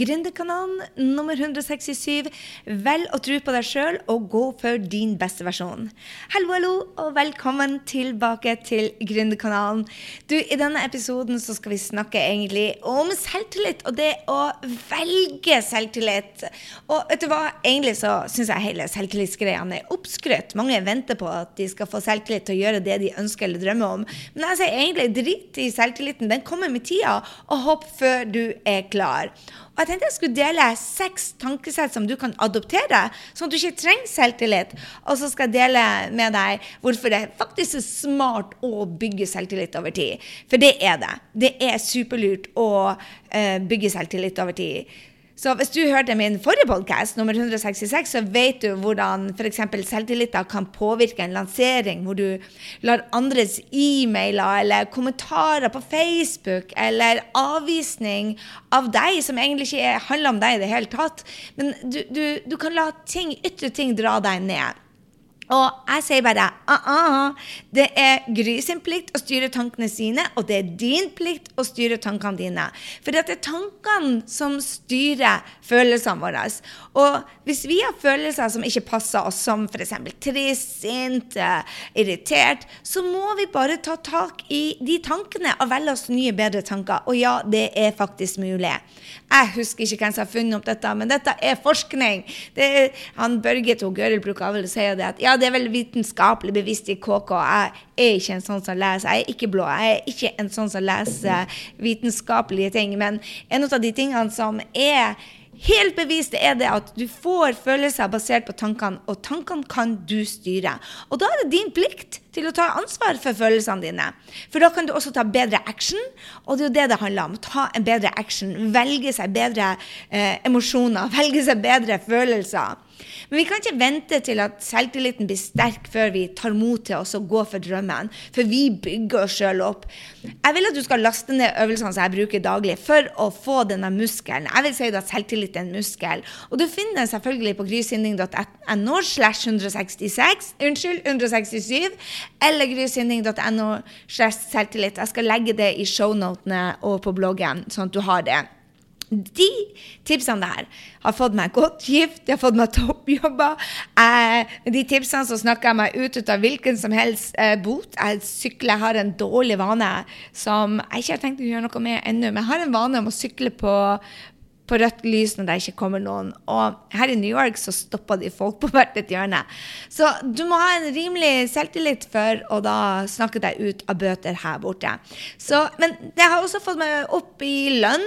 Gründerkanalen nummer 167. Vel å tro på deg sjøl og gå for din beste versjon. Hallo, hallo, og velkommen tilbake til Gründerkanalen. Du, I denne episoden så skal vi snakke egentlig om selvtillit, og det å velge selvtillit. Og vet du hva, egentlig så syns jeg hele selvtillitsgreiene er oppskrytt. Mange venter på at de skal få selvtillit til å gjøre det de ønsker eller drømmer om. Men jeg sier egentlig drit i selvtilliten. Den kommer med tida, og hopp før du er klar. Og jeg tenkte jeg skulle dele seks tankesett som du kan adoptere, sånn at du ikke trenger selvtillit. Og så skal jeg dele med deg hvorfor det faktisk er smart å bygge selvtillit over tid. For det er det. Det er superlurt å uh, bygge selvtillit over tid. Så hvis du hørte min forrige podkast, nummer 166, så vet du hvordan f.eks. selvtilliter kan påvirke en lansering, hvor du lar andres e-mailer eller kommentarer på Facebook eller avvisning av deg, som egentlig ikke handler om deg i det hele tatt, men du, du, du kan la ting, ytre ting dra deg ned. Og jeg sier bare uh -uh. Det er Gry sin plikt å styre tankene sine, og det er din plikt å styre tankene dine. For det er tankene som styrer følelsene våre. Og hvis vi har følelser som ikke passer oss, som f.eks. trist, sint, irritert, så må vi bare ta tak i de tankene og velge oss nye, bedre tanker. Og ja, det er faktisk mulig. Jeg husker ikke hvem som har funnet opp dette, men dette er forskning. Det er, han Børge og Gøril bruker vel å si det at ja, det er vel vitenskapelig bevisst i KK. Jeg er ikke en sånn som leser. Jeg er ikke blå. Jeg er ikke en sånn som leser vitenskapelige ting. Men en av de tingene som er helt bevist er det at du får følelser basert på tankene, og tankene kan du styre. Og da er det din plikt til å ta ansvar for følelsene dine. For da kan du også ta bedre action, og det er jo det det handler om. Ta en bedre action. Velge seg bedre eh, emosjoner. Velge seg bedre følelser. Men vi kan ikke vente til at selvtilliten blir sterk før vi tar mot til oss og går for drømmen. For vi bygger oss sjøl opp. Jeg vil at du skal laste ned øvelsene som jeg bruker daglig, for å få denne muskelen. Jeg vil si at selvtillit er en muskel. Og du finner den selvfølgelig på grysynding.no slash 166, unnskyld, 167 eller grysynding.no. Jeg skal legge det i shownotene og på bloggen, sånn at du har det. De tipsene der har fått meg godt gift, de har fått meg toppjobber. Eh, de tipsene så snakker jeg meg ut, ut av hvilken som helst eh, bot. Jeg sykler, jeg har en dårlig vane som jeg ikke har tenkt å gjøre noe med ennå. Men jeg har en vane om å sykle på, på rødt lys når det ikke kommer noen. Og her i New York så stopper de folk på hvert et hjørne. Så du må ha en rimelig selvtillit for å da snakke deg ut av bøter her borte. Så, men det har også fått meg opp i lønn.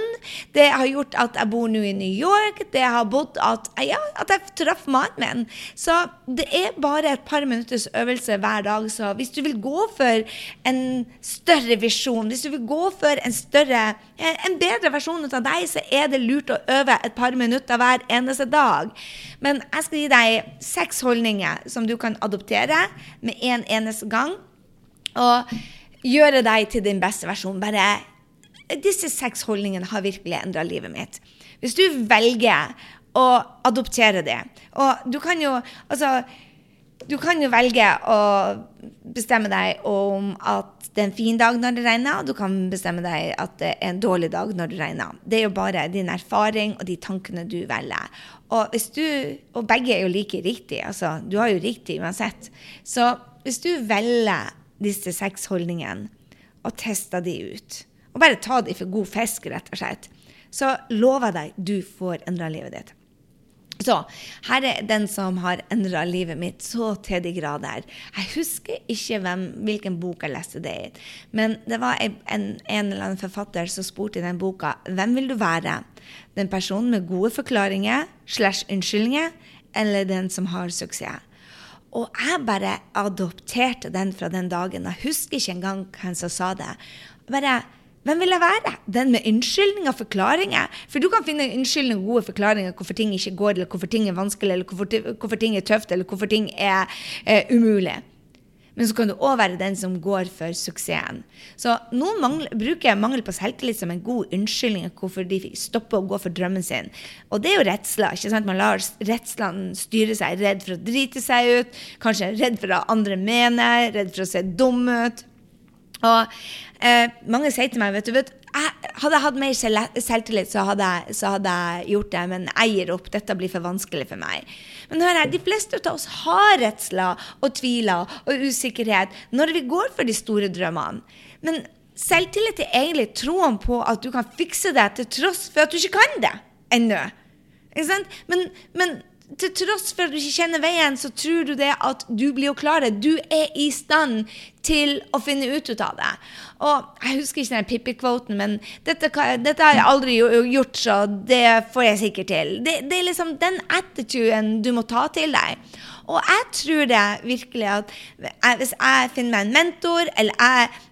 Det har gjort at jeg bor nå i New York. Det har bodd at, ja, at jeg traff mannen min. Så det er bare et par minutters øvelse hver dag. Så hvis du vil gå for en større visjon, hvis du vil gå for en større, en bedre versjon av deg, så er det lurt å øve et par minutter hver eneste dag. Men jeg skal gi deg seks holdninger som du kan adoptere med en eneste gang. Og gjøre deg til din beste versjon. Bare Disse seks holdningene har virkelig endra livet mitt. Hvis du velger å adoptere det Og du kan jo Altså du kan jo velge å bestemme deg om at det er en fin dag når det regner, og du kan bestemme deg at det er en dårlig dag når det regner. Det er jo bare din erfaring og de tankene du velger. Og, du, og begge er jo like riktig, altså du har jo riktig uansett. Så hvis du velger disse seks holdningene og tester de ut, og bare tar de for god fisk, rett og slett, så lover jeg deg du får endra livet ditt. Så her er den som har endra livet mitt så til de grader. Jeg husker ikke hvem, hvilken bok jeg leste det i, men det var en, en, eller annen forfatter som spurte i den boka hvem vil du være. Den personen med gode forklaringer slash unnskyldninger, eller den som har suksess. Og jeg bare adopterte den fra den dagen. Jeg husker ikke engang hvem som sa det. Bare hvem vil jeg være? Den med unnskyldninger og forklaringer? For du kan finne unnskyldninger og gode forklaringer hvorfor ting ikke går, eller hvorfor ting er vanskelig, eller hvorfor, hvorfor ting er tøft, eller hvorfor ting er eh, umulig. Men så kan du òg være den som går for suksessen. Så noen mangler, bruker mangel på selvtillit som en god unnskyldning hvorfor de fikk stoppe å gå for drømmen sin. Og det er jo redsler. ikke sant? Man lar redslene styre seg. Redd for å drite seg ut, kanskje redd for hva andre mener, redd for å se dum ut. Og eh, mange sier til meg vet du, vet, jeg, hadde jeg hatt mer selvtillit, så hadde, jeg, så hadde, jeg, gjort det. Men jeg gir opp. Dette blir for vanskelig for meg. Men hør her, de fleste av oss har redsler og tviler og usikkerhet når vi går for de store drømmene. Men selvtillit er egentlig troen på at du kan fikse det til tross for at du ikke kan det ennå. Men, men til tross for at du ikke kjenner veien, så tror du det at du blir å klare. Du er i stand til å finne ut av det. Og Jeg husker ikke den Pippi-kvoten, men dette, dette, har jeg aldri gjort, så det får jeg sikkert til. Det, det er liksom den attituden du må ta til deg. Og jeg tror det virkelig at jeg, hvis jeg finner meg en mentor, eller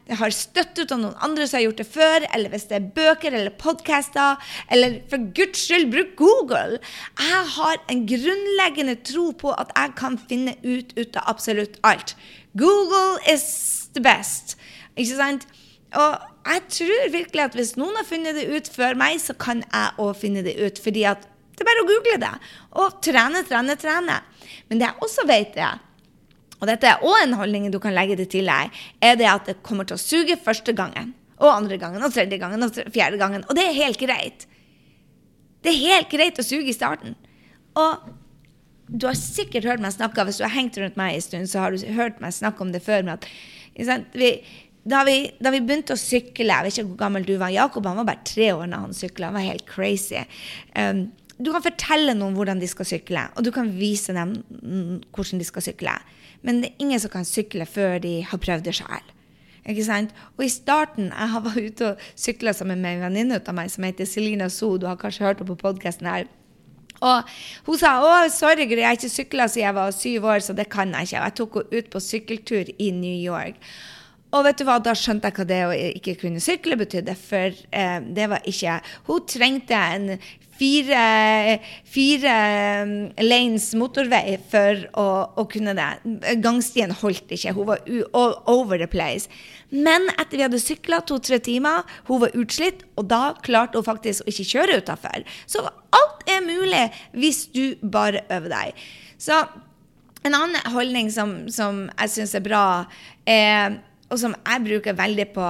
jeg har støtte av noen andre som har gjort det før, eller hvis det er bøker eller podcaster, eller for guds skyld, bruk Google Jeg har en grunnleggende tro på at jeg kan finne ut, ut av absolutt alt. Google is the best. Ikke sant? Og jeg tror virkelig at hvis noen har funnet det ut før meg, så kan jeg òg finne det ut. fordi at det er bare å google det. Og trene, trene, trene. Men det jeg også vet, er og dette er òg en holdning du kan legge det til deg, er det at det kommer til å suge første gangen. Og andre gangen, og tredje gangen, og fjerde gangen. Og det er helt greit. Det er helt greit å suge i starten. Og du har sikkert hørt meg snakke hvis du har hengt rundt meg en stund, så har du hørt meg snakke om det før. at vi, da, vi, da, vi, begynte å sykle Jeg vet ikke hvor gammel du var. Jakob han var bare tre år da han sykla. Han var helt crazy. Um, du kan fortelle noen hvordan de skal sykle, og du kan vise dem hvordan de skal sykle. Men det er ingen som kan sykle før de har prøvd det sjøl. Og i starten jeg var ute og sykla sammen med en venninne av meg som heter Selina So. Du har kanskje hørt henne på podkasten her. Og hun sa å, sorry, jeg har ikke sykla siden jeg var syv år, så det kan jeg ikke. Og jeg tok henne ut på sykkeltur i New York. Og vet du hva, da skjønte jeg hva det å ikke kunne sykle betydde. For eh, det var ikke Hun trengte en fire, fire um, lanes motorvei for å, å, kunne det. Gangstien holdt ikke. Hun var all over the place. Men etter vi hadde sykla to-tre timer, hun var utslitt, og da klarte hun faktisk å ikke kjøre utafor. Så alt er mulig hvis du bare øver deg. Så en annen holdning som, som jeg syns er bra, er, og som jeg bruker veldig på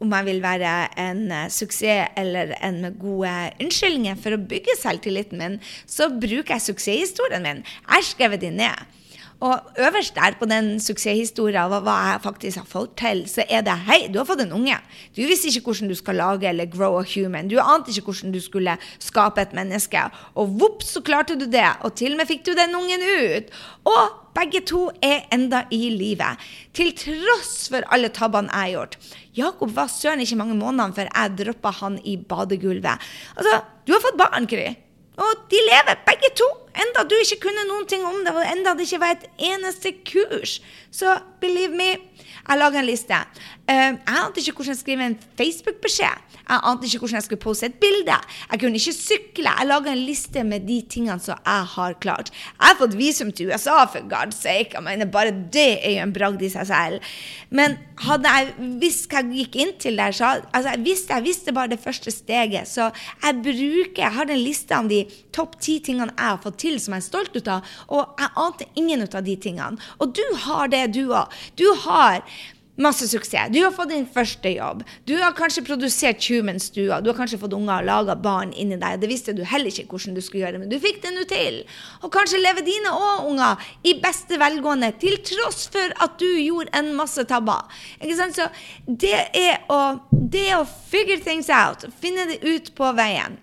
om jeg vil være en uh, suksess eller en med gode unnskyldninger for å bygge selvtilliten min, så bruker jeg suksesshistorien min. Jeg har skrevet den ned. Og øverst der på den suksesshistorien av hva jeg faktisk har fått til, så er det hei, du har fått en unge. Du visste ikke hvordan du skal lage eller grow a human. Du ante ikke hvordan du skulle skape et menneske. Og vops, så klarte du det. Og til og med fikk du den ungen ut. Og begge to er enda i live. Til tross for alle tabbene jeg har gjort. Jakob var søren ikke mange månedene før jeg droppa han i badegulvet. Altså, du har fått barn, Kry. Og de lever, begge to. Enda du ikke kunne noen ting om det, og enda det ikke var et eneste kurs. Så believe me, jeg laga en liste. Uh, jeg ante ikke hvordan jeg skrive en Facebook-beskjed. Jeg ante ikke hvordan jeg skulle poste et bilde. Jeg kunne ikke sykle. Jeg laga en liste med de tingene som jeg har klart. Jeg har fått visum til USA, for God's sake. Jeg mener, bare det er jo en bragd i seg selv. Men hadde jeg visst hva jeg gikk inn til der, så altså, jeg, visste, jeg visste bare det første steget. Så jeg bruker, jeg har en liste om de topp ti tingene jeg har fått til som jeg er stolt ut av, og jeg ante ingen ut av de tingene. Og du har det, du òg. Du har Masse suksess. Du har fått din første jobb. Du har kanskje produsert Human Stua. Du har kanskje fått unger og laga barn inni deg. Det visste du heller ikke hvordan du skulle gjøre, men du fikk det nå til. Og kanskje lever dine òg unger i beste velgående, til tross for at du gjorde en masse tabber. Ikke sant? Så det er å, det å figure things out, finne det ut på veien.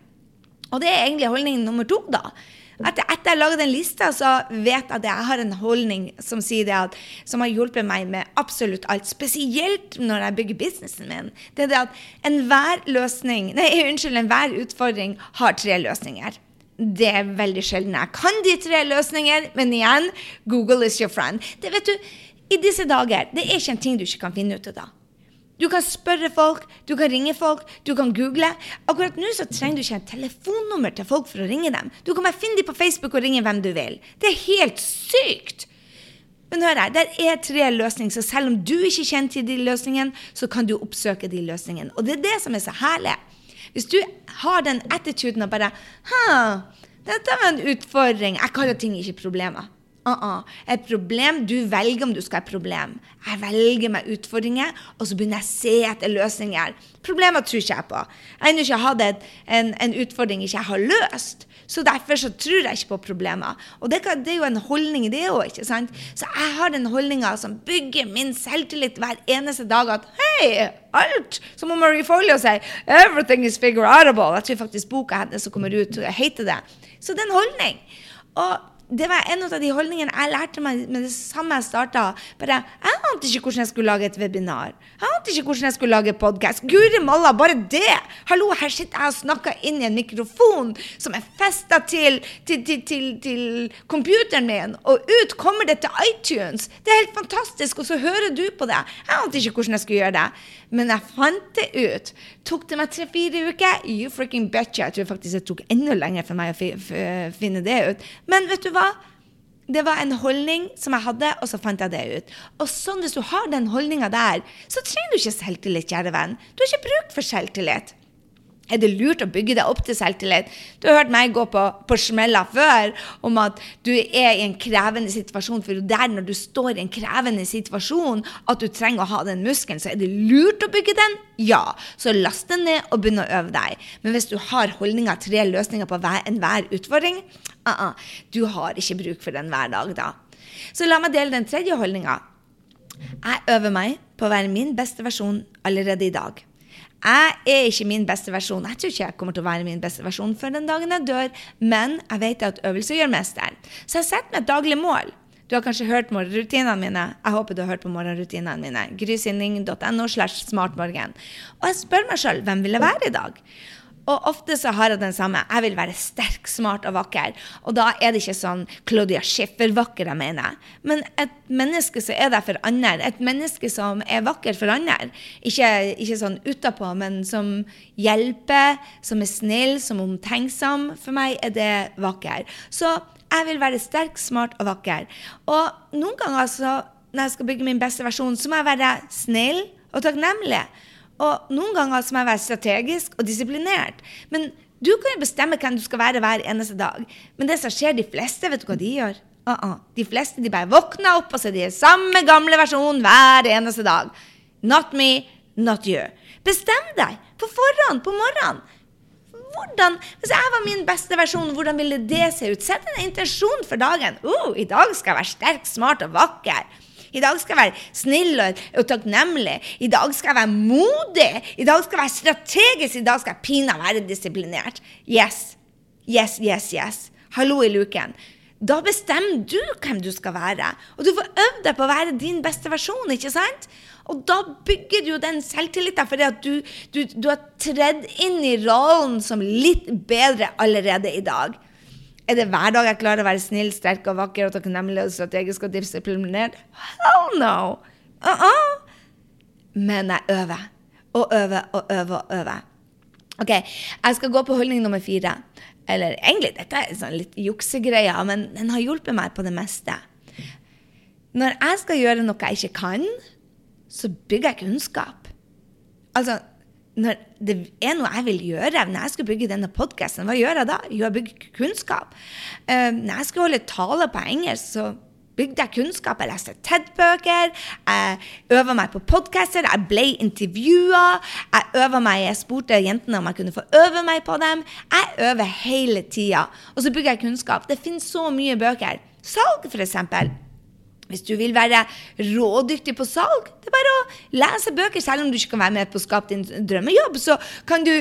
Og det er egentlig holdning nummer to, da. Etter, at jeg laget den lista, så vet jeg at jeg har en holdning som at, som har hjulpet meg med absolutt alt. Spesielt når jeg bygger businessen min. Det er det at enhver løsning, nei, unnskyld, enhver utfordring har tre løsninger. Det er veldig sjelden jeg kan de tre løsninger, men igjen, Google is your friend. Det vet du, I disse dager det er ikke en ting du ikke kan finne ut av. da. Du kan spørre folk, du kan ringe folk, du kan google. Akkurat nå så trenger du ikke et telefonnummer til folk for å ringe dem. Du kan bare finne dem på Facebook og ringe hvem du vil. Det er helt sykt! Men hør her, der er tre løsninger, så selv om du ikke kjenner til de løsningene, så kan du oppsøke de løsningene. Og det er det som er så herlig. Hvis du har den attituden og bare Hæ, dette var en utfordring. Jeg kaller ting ikke problemer. Uh -uh. Et problem, Du velger om du skal ha et problem. Jeg velger meg utfordringer, og så begynner jeg å se etter løsninger. Problemer tror ikke jeg på. Jeg har ennå ikke hatt en, en, utfordring ikke jeg har løst. Så derfor så tror jeg ikke på problemer. Og det, kan, det er jo en holdning, det òg. Så jeg har den holdninga som bygger min selvtillit hver eneste dag. At hei, alt! Som om Marie Folio sier. Everything is figure outable. Jeg tror faktisk boka hennes som kommer ut, heter det. Så det er en holdning. Og det var en av de holdningene jeg lærte meg med det samme jeg starta. Jeg ante ikke hvordan jeg skulle lage et webinar. Jeg ante ikke hvordan jeg skulle lage podkast. Guri malla, bare det! Hallo, her sitter jeg og snakker inn i en mikrofon som er festa til, til, til, til computeren min, og ut kommer det til iTunes. Det er helt fantastisk, og så hører du på det. Jeg ante ikke hvordan jeg skulle gjøre det. Men jeg fant det ut. Tok det meg tre-fire uker? You freaking betcha. Jeg tror faktisk det tok enda lenger for meg å finne det ut. Men vet du hva? Det var en holdning som jeg hadde, og så fant jeg det ut. Og sånn hvis du har den holdninga der, så trenger du ikke selvtillit, kjære venn. Du har ikke bruk for selvtillit. Er det lurt å bygge deg opp til selvtillit? Du har hørt meg gå på, på smeller før om at du er i en krevende situasjon. For det er når du står i en krevende situasjon, at du trenger å ha den muskelen, så er det lurt å bygge den? Ja. Så last den ned og begynn å øve deg. Men hvis du har holdninga tre løsninger på enhver utfordring, uh -uh, du har ikke bruk for den hver dag da. Så la meg dele den tredje holdninga. Jeg øver meg på å være min beste versjon allerede i dag. Jeg er ikke min beste versjon. Jeg tror ikke jeg kommer til å være min beste versjon før den dagen jeg dør, men jeg vet at øvelse gjør mester. Så jeg setter meg et daglig mål. Du har kanskje hørt morgenrutinene mine. Jeg håper du har hørt på morgenrutinene mine. Grysinning.no slash smartmorgen. Og jeg spør meg sjøl hvem vil jeg være i dag? Og ofte så har jeg den samme. Jeg vil være sterk, smart og vakker. Og da er det ikke sånn Claudia Schiffer-vakker jeg mener. Men et menneske som er der for andre. Et menneske som er vakker for andre. Ikke, ikke sånn utapå, men som hjelper, som er snill, som omtenksom. For meg er det vakker. Så jeg vil være sterk, smart og vakker. Og noen ganger altså, når jeg skal bygge min beste versjon, så må jeg være snill og takknemlig. Og noen ganger må jeg være strategisk og disiplinert. Men du kan jo bestemme hvem du skal være hver eneste dag. Men det som skjer de fleste, vet du hva de gjør? Uh -uh. De fleste de bare våkner opp, og så er de samme gamle versjon hver eneste dag. Not me, not you. Bestem deg på forhånd, på morgenen. Hvordan, Hvis jeg var min beste versjon, hvordan ville det se ut? Sett en intensjon for dagen. Uh, I dag skal jeg være sterk, smart og vakker. I dag skal jeg være snill og takknemlig. I dag skal jeg være modig. I dag skal jeg være strategisk. I dag skal jeg pinadø være disiplinert. Yes. Yes, yes, yes. Hallo i luken. Da bestemmer du hvem du skal være. Og du får øvd deg på å være din beste versjon, ikke sant? Og da bygger du jo den selvtilliten fordi at du, du, du har tredd inn i rollen som litt bedre allerede i dag. Er det hver dag jeg klarer å være snill, sterk og vakker og takknemlig og strategisk og disiplinert? Hell no! Uh -uh. Men jeg øver og øver og øver og øver. OK, jeg skal gå på holdning nummer fire. Eller egentlig, dette er sånn litt juksegreier, men den har hjulpet meg på det meste. Når jeg skal gjøre noe jeg ikke kan, så bygger jeg kunnskap. Altså, når det er noe jeg vil gjøre når jeg skal bygge denne podkasten, hva gjør jeg da? Jo, jeg bygger kunnskap. Uh, når jeg skal holde tale på engelsk, så bygde jeg kunnskap. Jeg leste TED-bøker, jeg øver meg på podcaster, jeg ble intervjua. Jeg øver meg, jeg spurte jentene om jeg kunne få øve meg på dem. Jeg øver hele tida. Og så bygger jeg kunnskap. Det finnes så mye bøker. Salg, f.eks. Hvis du vil være rådyktig på salg, det er bare å lese bøker. Selv om du ikke kan være med på å skape din drømmejobb, så kan du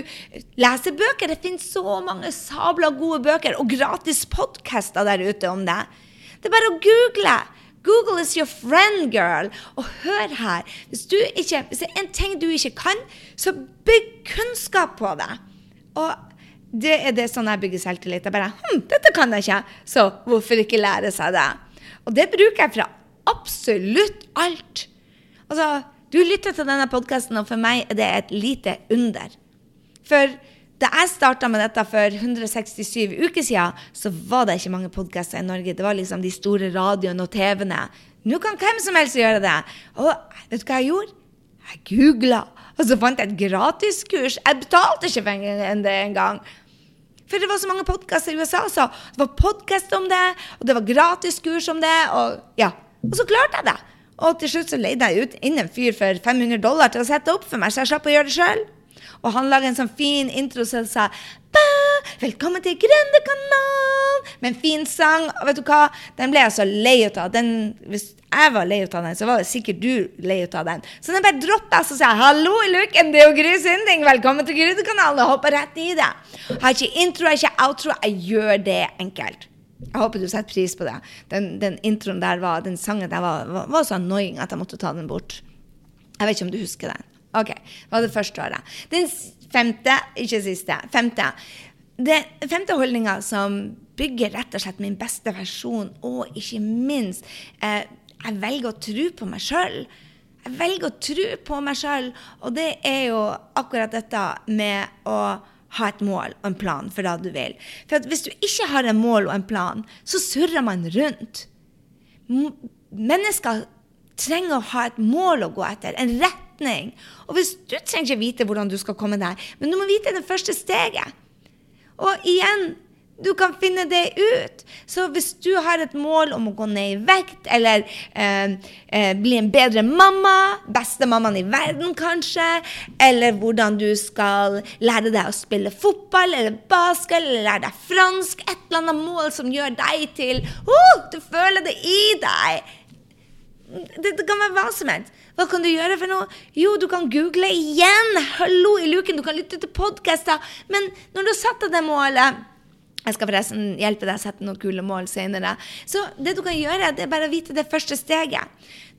lese bøker. Det finnes så mange sabla gode bøker og gratis podkaster der ute om det. Det er bare å google. Google is your friend, girl. Og hør her. Hvis, ikke, hvis det er en ting du ikke kan, så bygg kunnskap på det. Og det er det sånn jeg bygger selvtillit. Jeg bare Hm, dette kan jeg ikke, så hvorfor ikke lære seg det? Og det bruker jeg fra absolutt alt. Altså, du lytter til denne podkasten, og for meg er det et lite under. For da jeg starta med dette for 167 uker siden, så var det ikke mange podkaster i Norge. Det var liksom de store radioene og TV-ene. Nå kan hvem som helst gjøre det. Og vet du hva jeg gjorde? Jeg googla, og så fant jeg et gratiskurs. Jeg betalte ikke for det engang. For det var så mange podkaster i USA også. Det var podkast om det, og det var gratiskurs om det. Og, ja. Og så klarte jeg det. Og til slutt så leide jeg ut inn en fyr for 500 dollar til å sette opp for meg, så jeg slapp å gjøre det sjøl. Og han lagde en sånn fin intro som sa 'Velkommen til Gründerkanalen!' Med en fin sang. Og vet du hva? Den ble jeg så lei av. Den, hvis jeg var lei av den, så var det sikkert du lei av den. Så den bare droppa jeg, så sa jeg 'Hallo i luken, det er jo Gry Synding! Velkommen til Gründerkanalen!' Og hoppa rett i det. Jeg har ikke intro, jeg har ikke outro. Jeg gjør det enkelt. Jeg håper du setter pris på det. Den, den introen der var, den sangen der var, var, var så annoying at jeg måtte ta den bort. Jeg vet ikke om du husker den. OK. Det var det første året. Den femte, ikke siste, femte. Den femte holdninga som bygger rett og slett min beste versjon, og ikke minst eh, Jeg velger å tro på meg sjøl. Jeg velger å tro på meg sjøl, og det er jo akkurat dette med å ha et mål og en plan for det du vil. For hvis du ikke har en mål og en plan, så surrer man rundt. Mennesker trenger å ha et mål å gå etter, en retning. Og hvis du trenger ikke vite hvordan du skal komme der, men du må vite det første steget. Og igjen, du kan finne det ut. Så hvis du har et mål om å gå ned i vekt, eller eh, eh, bli en bedre mamma, beste mammaen i verden kanskje, eller hvordan du skal lære deg å spille fotball eller basket, eller lære deg fransk, et eller annet mål som gjør deg til oh, Du føler det i deg det, det, kan være hva som helst. Hva kan du gjøre for noe? Jo, du kan google igjen! Hallo i luken! Du kan lytte til podkaster. Men når du har satt deg det målet jeg skal forresten hjelpe deg å sette noen kule mål senere. Så det du kan gjøre, det er bare å vite det første steget.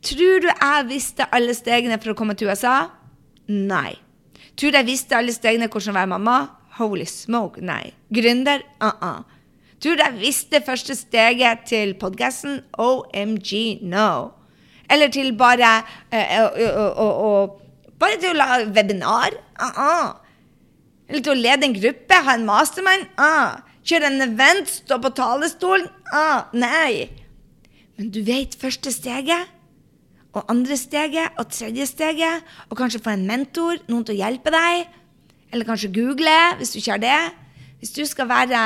Tror du jeg visste alle stegene for å komme til USA? Nei. Tror du jeg visste alle stegene hvordan være mamma? Holy smoke, nei. Gründer? Uh-uh. Tror du jeg visste første steget til podkasten? OMG, no. Eller til bare uh, Bare til å lage webinar? Uh -uh. Eller til å lede en gruppe? Ha en mastermind? Uh. Kjøre en event? Stå på talerstolen? Ah, Nei. Men du vet første steget? Og andre steget? Og tredje steget? Og kanskje få en mentor? Noen til å hjelpe deg? Eller kanskje google, hvis du ikke har det? Hvis du skal være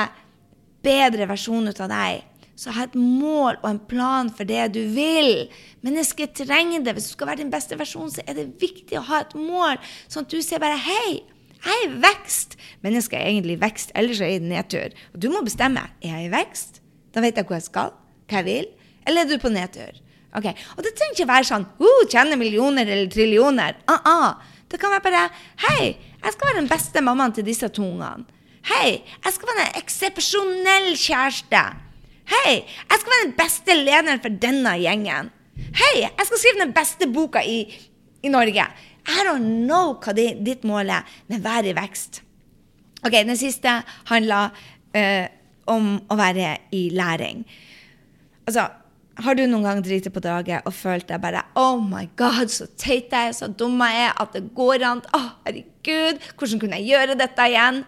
bedre versjon ut av deg, så ha et mål og en plan for det du vil. Mennesket trenger det. Hvis du skal være din beste versjon, så er det viktig å ha et mål, sånn at du ser bare Hei, jeg er i vekst. Mennesket er egentlig i vekst, ellers er jeg i nedtur. Og du må bestemme. Er jeg i vekst? Da vet jeg hvor jeg skal, hva jeg vil. Eller er du på nedtur? Okay. Og det trenger ikke være sånn uh, tjene millioner eller trillioner. Uh -uh. Det kan være bare Hei, jeg skal være den beste mammaen til disse to ungene. Hei, jeg skal være en eksepsjonell kjæreste. Hei, jeg skal være den beste lederen for denne gjengen. Hei, jeg skal skrive den beste boka i, i Norge. I don't know hva det, ditt mål er, men vær i vekst. Ok, Den siste handler uh, om å være i læring. Altså, har du noen gang driti på draget og følt deg bare Oh my God, så teit jeg er, så dum jeg er, at det går an. Å, oh, herregud, hvordan kunne jeg gjøre dette igjen?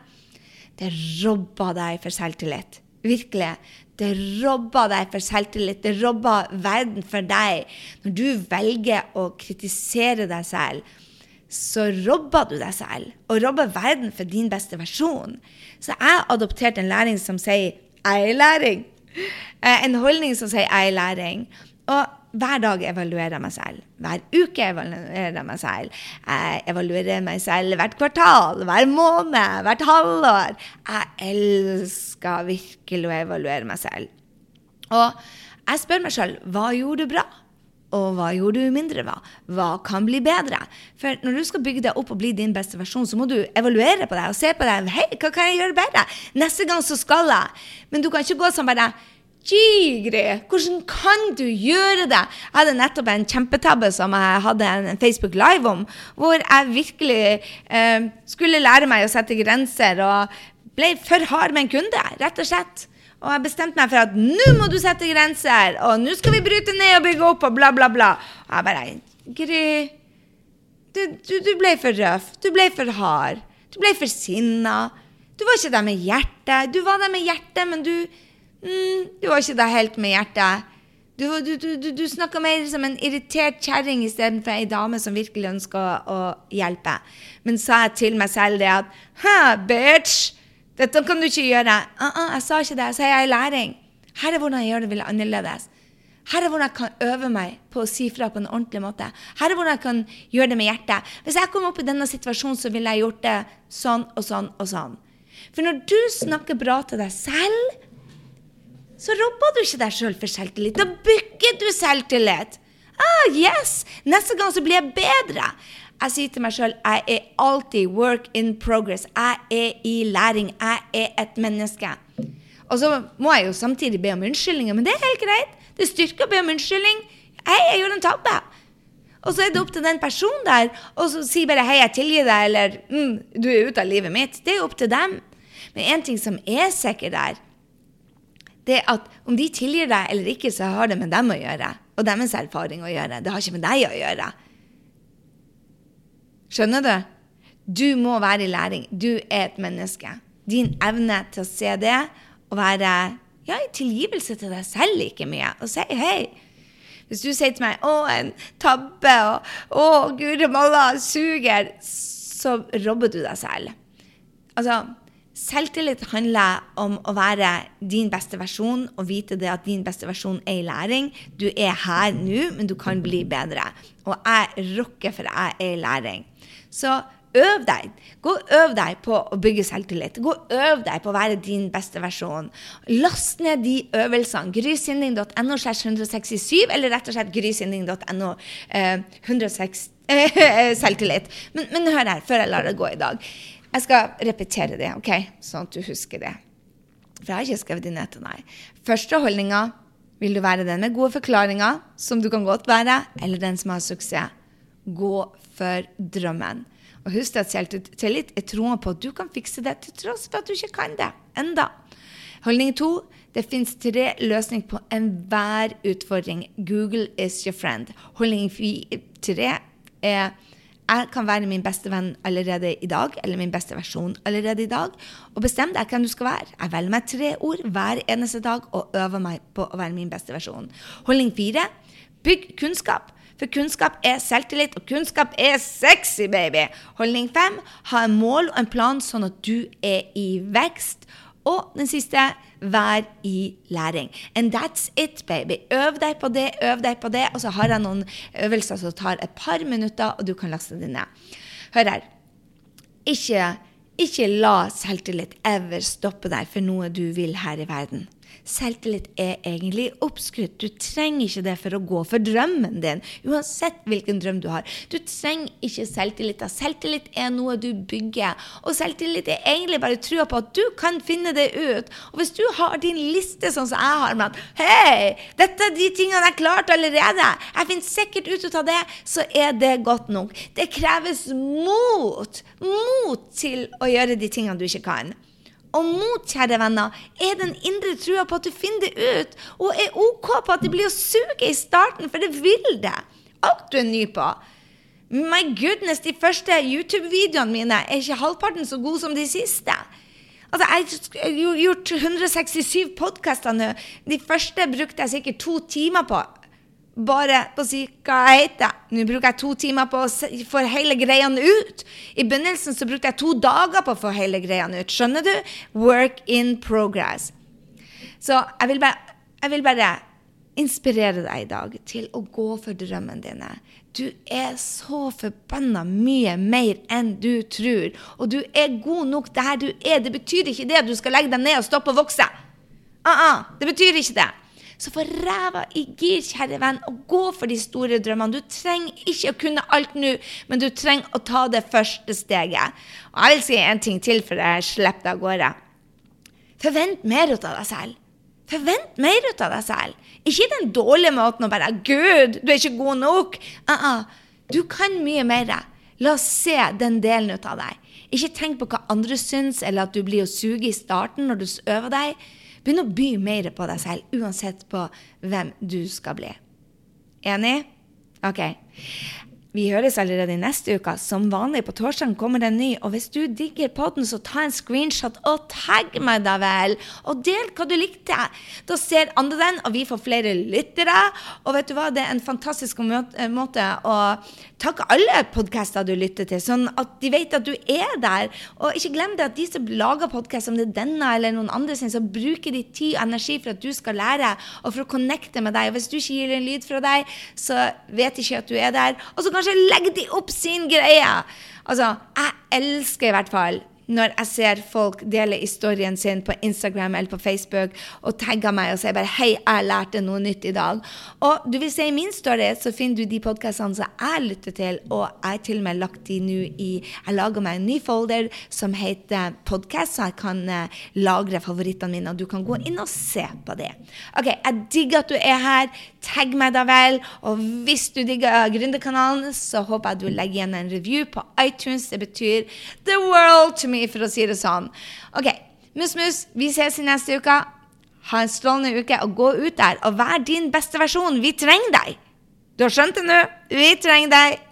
Det robba deg for selvtillit. Virkelig. Det robber deg for selvtillit. Det robber verden for deg. Når du velger å kritisere deg selv, så robber du deg selv, og robber verden for din beste versjon. Så jeg adopterte en læring som sier 'jeg er læring'. Eh, en holdning som sier 'jeg er læring'. Og hver dag evaluerer jeg meg selv. Hver uke evaluerer jeg meg selv. Jeg evaluerer meg selv hvert kvartal, hver måned, hvert halvår. Jeg elsker virkelig å evaluere meg selv. Og jeg spør meg selv hva gjorde du bra? Og hva gjorde du mindre bra? Hva kan bli bedre? For når du skal bygge deg opp og bli din beste versjon, så må du evaluere på deg og se på deg. Hei, hva kan jeg gjøre bedre? Neste gang så skal jeg. Men du kan ikke gå sånn bare Gigri, hvordan kan du gjøre det? Jeg hadde nettopp en kjempetabbe som jeg hadde en Facebook Live om, hvor jeg virkelig eh, skulle lære meg å sette grenser og ble for hard med en kunde, rett og slett. Og jeg bestemte meg for at nå må du sette grenser, og nå skal vi bryte ned og bygge opp, og bla, bla, bla. Og jeg bare Gry, du, du, du ble for røff. Du ble for hard. Du ble for sinna. Du var ikke der med hjertet. Du var der med hjertet, men du mm, Du var ikke der helt med hjertet. Du, du, du, du snakka mer som en irritert kjerring istedenfor ei dame som virkelig ønska å, hjelpe. Men sa jeg til meg selv det at Hæ, bitch! Dette kan du ikke gjøre. Uh -uh, jeg sa ikke det. så er jeg i læring. Her er hvordan jeg gjør det annerledes. Her er hvordan jeg kan øve meg på å si fra på en ordentlig måte. Her er hvordan jeg kan gjøre det med hjertet. Hvis jeg kom opp i denne situasjonen, så ville jeg gjort det sånn og sånn og sånn. For når du snakker bra til deg selv, så robber du ikke deg sjøl for selvtillit. Da bygger du selvtillit. Ah, yes! Neste gang så blir jeg bedre. Jeg sier til meg sjøl jeg er alltid work in progress. Jeg er i læring. Jeg er et menneske. Og så må jeg jo samtidig be om unnskyldninger, men det er helt greit. Det styrker å be om unnskyldning. Hei, jeg gjorde en tabbe. Og så er det opp til den personen der så si bare 'hei, jeg tilgir deg', eller mm, 'du er ute av livet mitt'. Det er jo opp til dem. Men en ting som er sikkert der, det er at om de tilgir deg eller ikke, så har det med dem å gjøre. Og deres erfaring å gjøre. Det har ikke med deg å gjøre. Skjønner du? Du må være i læring. Du er et menneske. Din evne til å se det og være ja, i tilgivelse til deg selv like mye, og si hei. Hvis du sier til meg 'Å, en tabbe', og 'Å, guri malla, suger', så robber du deg selv. Altså, Selvtillit handler om å være din beste versjon og vite det at din beste versjon er i læring. Du er her nå, men du kan bli bedre. Og jeg rocker for jeg er i læring. Så øv deg. Gå og øv deg på å bygge selvtillit. Gå og øv deg på å være din beste versjon. Last ned de øvelsene. Grysynding.no 167, eller rett og slett grysynding.no eh, 106 eh, selvtillit. Men, men, hør her, før jeg lar det gå i dag. Jeg skal repetere det, ok? sånn at du husker det. For jeg har ikke skrevet det ned til deg. Første holdninga vil du være den med gode forklaringer, som du kan godt være, eller den som har suksess. Gå for drømmen. Og husk at selvtillit er troen på at du kan fikse det, til tross for at du ikke kan det enda. Holdning to det fins tre løsninger på enhver utfordring. Google is your friend. Holdning tre er jeg kan være min beste venn allerede i dag, eller min beste versjon allerede i dag. Og bestem deg hvem du skal være. Jeg velger meg tre ord hver eneste dag og øver meg på å være min beste versjon. Holdning fire bygg kunnskap. For kunnskap er selvtillit, og kunnskap er sexy, baby. Holdning fem ha en mål og en plan sånn at du er i vekst. Og den siste vær i læring. And that's it, baby. Øv deg på det, øv deg på det. Og så har jeg noen øvelser som tar et par minutter, og du kan laste det ned. Hør her. Ikke, ikke la selvtillit ever stoppe deg for noe du vil her i verden. Selvtillit er egentlig oppskrytt. Du trenger ikke det for å gå for drømmen din, uansett hvilken drøm du har. Du trenger ikke selvtillit. Selvtillit er noe du bygger. Og selvtillit er egentlig bare trua på at du kan finne det ut. Og hvis du har din liste sånn som jeg har, med at hei, dette er de tingene jeg klarte allerede, jeg finner sikkert ut av det, så er det godt nok. Det kreves mot. Mot til å gjøre de tingene du ikke kan. Og mot, kjære venner, er den indre trua på at du finner det ut, og er OK på at det blir å suge i starten, for det vil det. Alt du er ny på. My goodness, de første YouTube-videoene mine er ikke halvparten så gode som de siste. Altså, Jeg har gjort 167 podkaster nå. De første brukte jeg sikkert to timer på bare på å si hva jeg heter. Nå bruker jeg to timer på å få hele greiene ut. I begynnelsen så brukte jeg to dager på å få hele greiene ut. Skjønner du? Work in progress. Så jeg vil bare, jeg vil bare inspirere deg i dag til å gå for drømmene dine. Du er så forbanna mye mer enn du tror. Og du er god nok der du er. Det betyr ikke det at du skal legge deg ned og stoppe å vokse. Uh -uh, det betyr ikke det. Så få ræva i gir, kjære venn, og gå for de store drømmene. Du trenger ikke å kunne alt nå, men du trenger å ta det første steget. Og jeg vil si en ting til før jeg slipper deg av gårde. Forvent mer ut av deg selv. Forvent mer ut av deg selv. Ikke den dårlige måten å bare 'Gud, du er ikke god nok'. Uh -uh. Du kan mye mer. La oss se den delen ut av deg. Ikke tenk på hva andre syns, eller at du blir å suge i starten når du øver deg. Begynn å by mer på deg selv, uansett på hvem du skal bli. Enig? OK. Vi høres allerede i neste uke. Som vanlig på torsdag kommer det en ny. Og hvis du digger podden, så ta en screenshot og tagg meg, da vel. Og del hva du likte. Da ser andre den, og vi får flere lyttere. Og vet du hva, det er en fantastisk eh, måte å takke alle podkaster du lytter til, sånn at de vet at du er der. Og ikke glem det at de som lager podkast, om det er denne eller noen andre sin, så bruker de tid og energi for at du skal lære, og for å connecte med deg. Og hvis du ikke gir en lyd fra deg, så vet de ikke at du er der. Og så kanskje legger de opp sin greie. Altså, jeg elsker i hvert fall når jeg ser folk dele historien sin på Instagram eller på Facebook og tagger meg og sier bare 'Hei, jeg lærte noe nytt i dag'. Og du vil se i min story, så finner du de podkastene som jeg lytter til, og jeg har til og med lagt de nå i Jeg lager meg en ny folder som heter podkast, så jeg kan uh, lagre favorittene mine, og du kan gå inn og se på det. OK, jeg digger at du er her. Tagg meg da vel. Og hvis du digger Gründerkanalen, så håper jeg du legger igjen en review på iTunes. Det betyr the world to me for å si det sånn. OK, mus-mus, vi ses i neste uke. Ha en strålende uke, og gå ut der og vær din beste versjon. Vi trenger deg! Du har skjønt det nå? Vi trenger deg.